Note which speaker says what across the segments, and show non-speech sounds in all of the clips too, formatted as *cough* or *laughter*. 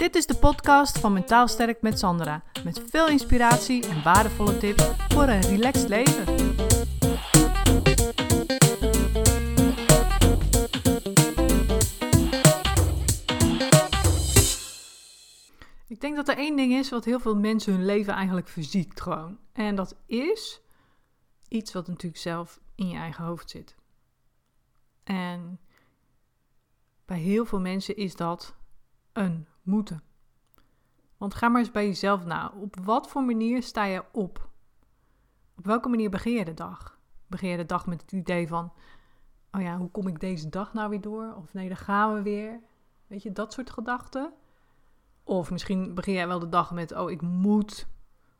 Speaker 1: Dit is de podcast van Mentaal Sterk met Sandra. Met veel inspiratie en waardevolle tips voor een relaxed leven. Ik denk dat er één ding is wat heel veel mensen hun leven eigenlijk verziekt gewoon. En dat is iets wat natuurlijk zelf in je eigen hoofd zit. En bij heel veel mensen is dat een moeten. Want ga maar eens bij jezelf na. Op wat voor manier sta je op? Op welke manier begin je de dag? Begin je de dag met het idee van: oh ja, hoe kom ik deze dag nou weer door? Of nee, dan gaan we weer. Weet je, dat soort gedachten. Of misschien begin jij wel de dag met: oh, ik moet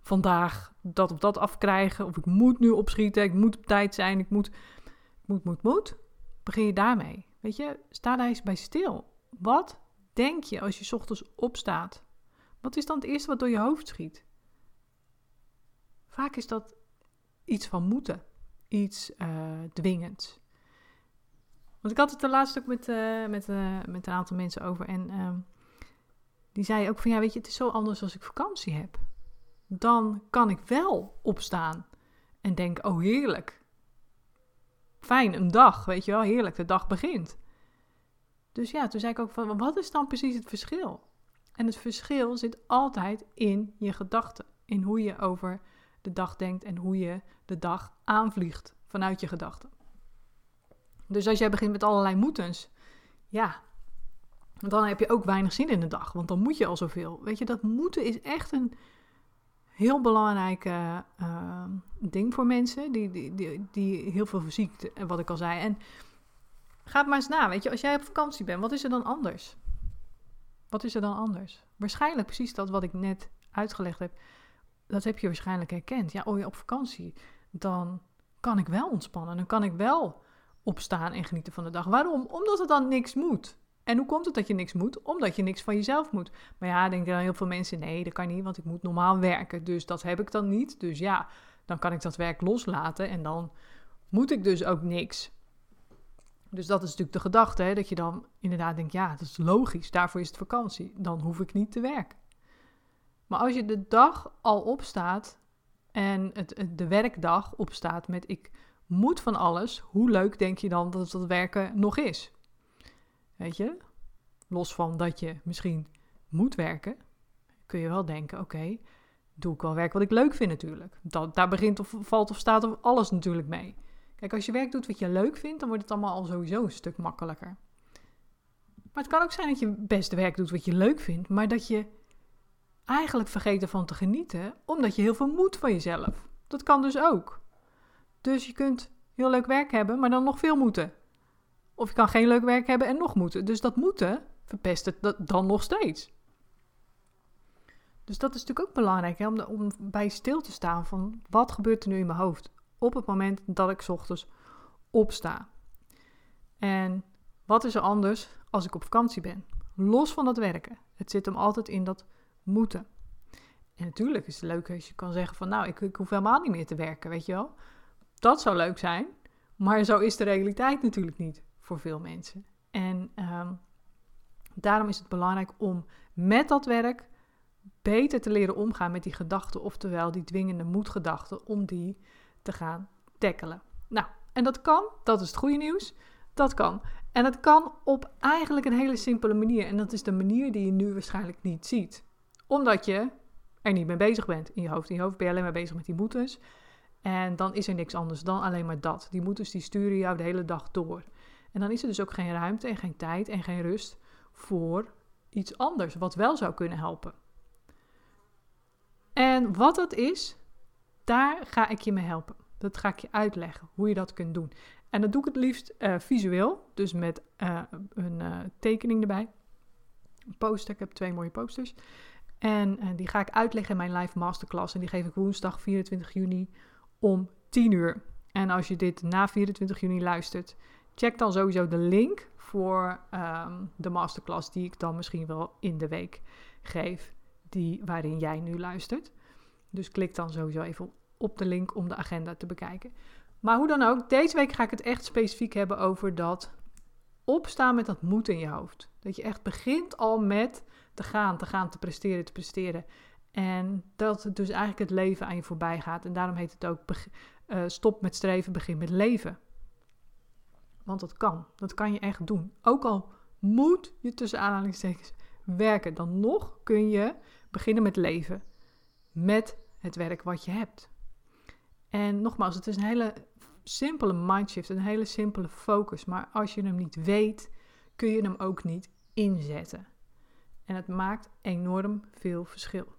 Speaker 1: vandaag dat of dat afkrijgen. Of ik moet nu opschieten. Ik moet op tijd zijn. Ik moet, moet, moet, moet. Begin je daarmee. Weet je, sta daar eens bij stil. Wat denk je als je ochtends opstaat? Wat is dan het eerste wat door je hoofd schiet? Vaak is dat iets van moeten, iets uh, dwingends. Want ik had het de laatste ook met, uh, met, uh, met een aantal mensen over en ehm, die zei ook van ja, weet je, het is zo anders als ik vakantie heb. Dan kan ik wel opstaan en denk, oh heerlijk. Fijn, een dag, weet je wel, heerlijk, de dag begint. Dus ja, toen zei ik ook van, wat is dan precies het verschil? En het verschil zit altijd in je gedachten, in hoe je over de dag denkt en hoe je de dag aanvliegt vanuit je gedachten. Dus als jij begint met allerlei moetens, ja, dan heb je ook weinig zin in de dag, want dan moet je al zoveel. Weet je, dat moeten is echt een heel belangrijk uh, ding voor mensen die, die, die, die heel veel fysiek, wat ik al zei. En Ga maar eens na, weet je, als jij op vakantie bent, wat is er dan anders? Wat is er dan anders? Waarschijnlijk precies dat wat ik net uitgelegd heb. Dat heb je waarschijnlijk herkend. Ja, oh je op vakantie, dan kan ik wel ontspannen. Dan kan ik wel opstaan en genieten van de dag. Waarom? Omdat het dan niks moet. En hoe komt het dat je niks moet? Omdat je niks van jezelf moet. Maar ja, denken dan heel veel mensen: nee, dat kan niet, want ik moet normaal werken. Dus dat heb ik dan niet. Dus ja, dan kan ik dat werk loslaten en dan moet ik dus ook niks. Dus dat is natuurlijk de gedachte, hè, dat je dan inderdaad denkt, ja, dat is logisch, daarvoor is het vakantie, dan hoef ik niet te werken. Maar als je de dag al opstaat en het, de werkdag opstaat met ik moet van alles, hoe leuk denk je dan dat dat werken nog is? Weet je, los van dat je misschien moet werken, kun je wel denken, oké, doe ik wel werk wat ik leuk vind natuurlijk. Dat, daar begint of valt of staat of alles natuurlijk mee. Kijk, als je werk doet wat je leuk vindt, dan wordt het allemaal al sowieso een stuk makkelijker. Maar het kan ook zijn dat je best werk doet wat je leuk vindt, maar dat je eigenlijk vergeet ervan te genieten, omdat je heel veel moet van jezelf. Dat kan dus ook. Dus je kunt heel leuk werk hebben, maar dan nog veel moeten. Of je kan geen leuk werk hebben en nog moeten. Dus dat moeten verpest het dan nog steeds. Dus dat is natuurlijk ook belangrijk, hè, om, om bij stil te staan van wat gebeurt er nu in mijn hoofd op het moment dat ik ochtends opsta. En wat is er anders als ik op vakantie ben? Los van dat werken. Het zit hem altijd in dat moeten. En natuurlijk is het leuk als je kan zeggen van nou, ik, ik hoef helemaal niet meer te werken, weet je wel. Dat zou leuk zijn, maar zo is de realiteit natuurlijk niet voor veel mensen. En ehm, daarom is het belangrijk om met dat werk beter te leren omgaan met die gedachten, oftewel die dwingende moedgedachten, om die te gaan tackelen. Nou, en dat kan, dat is het goede nieuws, dat kan. En dat kan op eigenlijk een hele simpele manier. En dat is de manier die je nu waarschijnlijk niet ziet. Omdat je er niet mee bezig bent in je hoofd. In je hoofd ben je alleen maar bezig met die boetes. En dan is er niks anders dan alleen maar dat. Die boetes die sturen jou de hele dag door. En dan is er dus ook geen ruimte en geen tijd en geen rust voor iets anders, wat wel zou kunnen helpen. En wat dat is, daar ga ik je mee helpen. Dat ga ik je uitleggen, hoe je dat kunt doen. En dat doe ik het liefst uh, visueel, dus met uh, een uh, tekening erbij. Een poster, ik heb twee mooie posters. En die ga ik uitleggen in mijn live masterclass. En die geef ik woensdag 24 juni om 10 uur. En als je dit na 24 juni luistert, check dan sowieso de link voor um, de masterclass die ik dan misschien wel in de week geef, die, waarin jij nu luistert. Dus klik dan sowieso even op de link om de agenda te bekijken. Maar hoe dan ook, deze week ga ik het echt specifiek hebben over dat opstaan met dat moed in je hoofd. Dat je echt begint al met te gaan, te gaan, te presteren, te presteren. En dat het dus eigenlijk het leven aan je voorbij gaat. En daarom heet het ook uh, stop met streven, begin met leven. Want dat kan. Dat kan je echt doen. Ook al moet je tussen aanhalingstekens werken, dan nog kun je beginnen met leven. Met het werk wat je hebt. En nogmaals, het is een hele simpele mindshift, een hele simpele focus. Maar als je hem niet weet, kun je hem ook niet inzetten. En het maakt enorm veel verschil.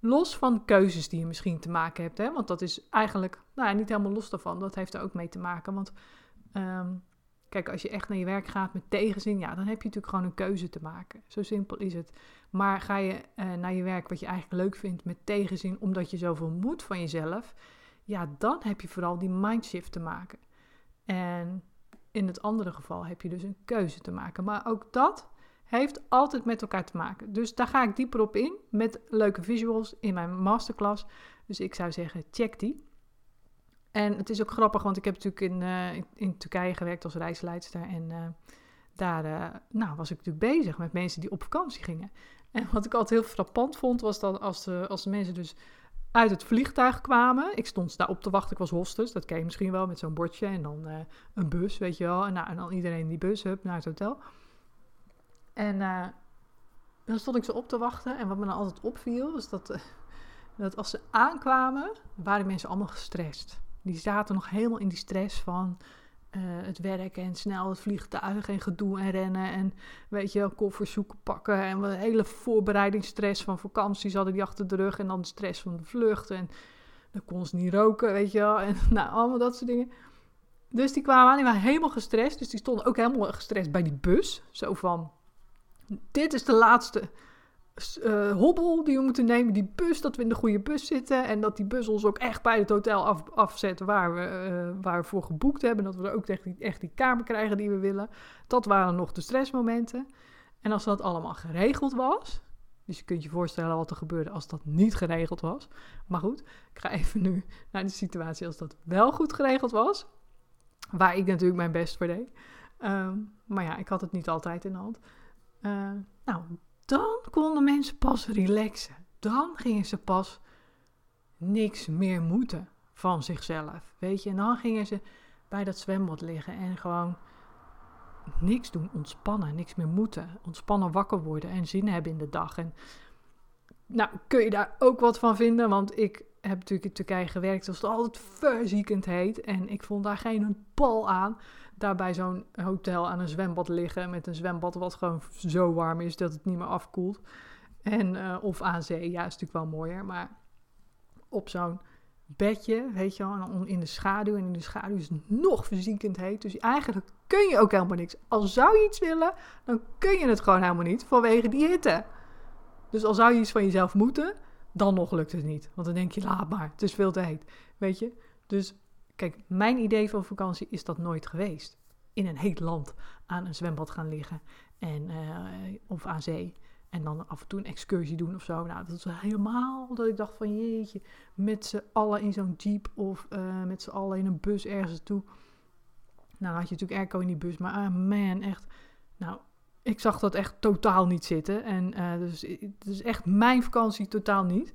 Speaker 1: Los van keuzes die je misschien te maken hebt, hè, want dat is eigenlijk nou ja, niet helemaal los daarvan. Dat heeft er ook mee te maken. Want ehm, kijk, als je echt naar je werk gaat met tegenzin, ja, dan heb je natuurlijk gewoon een keuze te maken. Zo simpel is het. Maar ga je uh, naar je werk wat je eigenlijk leuk vindt met tegenzin, omdat je zoveel moet van jezelf, ja, dan heb je vooral die mindshift te maken. En in het andere geval heb je dus een keuze te maken. Maar ook dat heeft altijd met elkaar te maken. Dus daar ga ik dieper op in met leuke visuals in mijn masterclass. Dus ik zou zeggen, check die. En het is ook grappig, want ik heb natuurlijk in, uh, in, Turkije gewerkt als reisleidster. En uh, daar uh, nou, was ik natuurlijk bezig met mensen die op vakantie gingen. En wat ik altijd heel frappant vond, was dat als de, als de mensen dus uit het vliegtuig kwamen. Ik stond daar op te wachten, ik was hostess, dat ken je misschien wel, met zo'n bordje en dan een bus, weet je wel. En, nou, en dan iedereen in die bus, hup, naar het hotel. En uh, dan stond ik ze op te wachten. En wat me dan altijd opviel, is dat, uh, dat als ze aankwamen, waren mensen allemaal gestrest. Die zaten nog helemaal in die stress van uh, het werk en snel het vliegtuig en gedoe en rennen. En weet je, koffers zoeken, pakken. En de hele voorbereidingsstress van vakanties hadden die achter de rug. En dan de stress van de vlucht. En dan kon ze niet roken, weet je wel. *laughs* En nou, allemaal dat soort dingen. Dus die kwamen aan, die waren helemaal gestrest. Dus die stonden ook helemaal gestrest bij die bus. Zo van, dit is de laatste uh, hobbel die we moeten nemen. Die bus, dat we in de goede bus zitten. En dat die bus ons ook echt bij het hotel af, afzet waar we, uh, waar voor geboekt hebben. Dat we er ook echt die, echt die kamer krijgen die we willen. Dat waren nog de stressmomenten. En als dat allemaal geregeld was. Dus je kunt je voorstellen wat er gebeurde als dat niet geregeld was. Maar goed, ik ga even nu naar de situatie als dat wel goed geregeld was. Waar ik natuurlijk mijn best voor deed. Um, maar ja, ik had het niet altijd in de hand. Uh, nou, dan konden mensen pas relaxen. Dan gingen ze pas niks meer moeten van zichzelf. Weet je, en dan gingen ze bij dat zwembad liggen en gewoon niks doen, ontspannen, niks meer moeten. Ontspannen wakker worden en zin hebben in de dag. En nou, kun je daar ook wat van vinden, want ik heb natuurlijk in Turkije gewerkt, als het altijd verziekend heet. En ik vond daar geen pal aan daar bij zo'n hotel aan een zwembad liggen. Met een zwembad wat gewoon zo warm is dat het niet meer afkoelt. En, uh, of aan zee, ja, is natuurlijk wel mooier. Maar op zo'n bedje, weet je wel, in de schaduw. En in de schaduw is het nog verziekend heet. Dus eigenlijk kun je ook helemaal niks. Al zou je iets willen, dan kun je het gewoon helemaal niet vanwege die hitte. Dus al zou je iets van jezelf moeten, dan nog lukt het niet. Want dan denk je, laat maar, het is veel te heet. Weet je? Dus Kijk, mijn idee van vakantie is dat nooit geweest. In een heet land aan een zwembad gaan liggen en, uh, of aan zee. En dan af en toe een excursie doen of zo. Nou, dat was helemaal dat ik dacht van jeetje, met z'n allen in zo'n jeep of uh, met z'n allen in een bus ergens toe. Nou, had je natuurlijk airco in die bus, maar ah man, echt. Nou, ik zag dat echt totaal niet zitten. En uh, dus het is echt mijn vakantie totaal niet.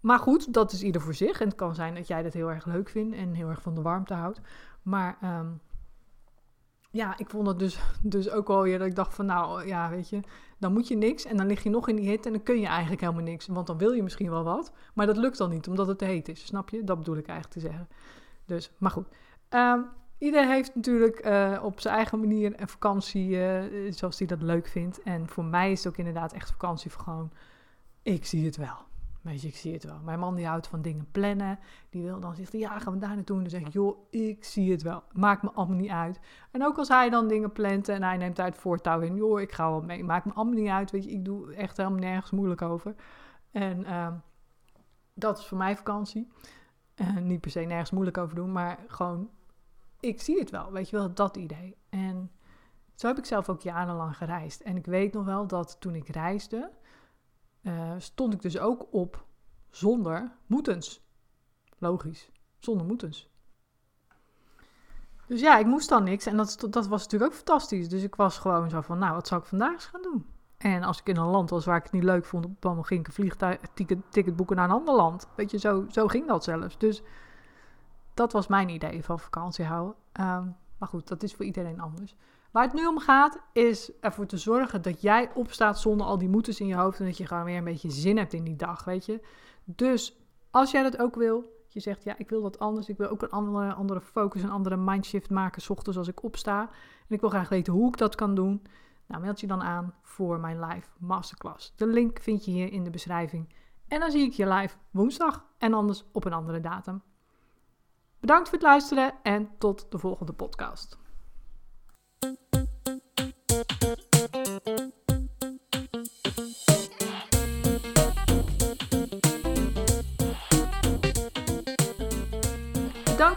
Speaker 1: Maar goed, dat is ieder voor zich. En het kan zijn dat jij dat heel erg leuk vindt en heel erg van de warmte houdt. Maar um, ja, ik vond het dus, dus ook wel weer dat ik dacht van nou ja, weet je, dan moet je niks en dan lig je nog in die hit en dan kun je eigenlijk helemaal niks. Want dan wil je misschien wel wat, maar dat lukt dan niet omdat het te heet is. Snap je? Dat bedoel ik eigenlijk te zeggen. Dus, maar goed. Um, iedereen heeft natuurlijk uh, op zijn eigen manier een vakantie uh, zoals hij dat leuk vindt. En voor mij is het ook inderdaad echt vakantie voor gewoon, ik zie het wel. Weet ik zie het wel. Mijn man die houdt van dingen plannen. Die wil dan zeggen, ja, gaan we daar naartoe? En dan zeg ik, joh, ik zie het wel. Maakt me allemaal niet uit. En ook als hij dan dingen plant en hij neemt uit voortouw in. Joh, ik ga wel mee. Maakt me allemaal niet uit. Weet je, ik doe echt helemaal nergens moeilijk over. En uh, dat is voor mij vakantie. Uh, niet per se nergens moeilijk over doen, maar gewoon, ik zie het wel. Weet je wel, dat idee. En zo heb ik zelf ook jarenlang gereisd. En ik weet nog wel dat toen ik reisde uh, stond ik dus ook op zonder moetens. Logisch, zonder moetens. Dus ja, ik moest dan niks en dat, dat was natuurlijk ook fantastisch. Dus ik was gewoon zo van, nou, wat zou ik vandaag eens gaan doen? En als ik in een land was waar ik het niet leuk vond, dan ging ik een vliegticket boeken naar een ander land. Weet je, zo, zo ging dat zelfs. Dus dat was mijn idee van vakantie houden. Ehm, maar goed, dat is voor iedereen anders. Waar het nu om gaat, is ervoor te zorgen dat jij opstaat zonder al die moeders in je hoofd. En dat je gewoon weer een beetje zin hebt in die dag, weet je. Dus als jij dat ook wil, je zegt ja, ik wil wat anders. Ik wil ook een andere, andere focus, een andere mindshift maken, s ochtends als ik opsta. En ik wil graag weten hoe ik dat kan doen. Nou, meld je dan aan voor mijn live masterclass. De link vind je hier in de beschrijving. En dan zie ik je live woensdag en anders op een andere datum. Bedankt voor het luisteren en tot de volgende podcast.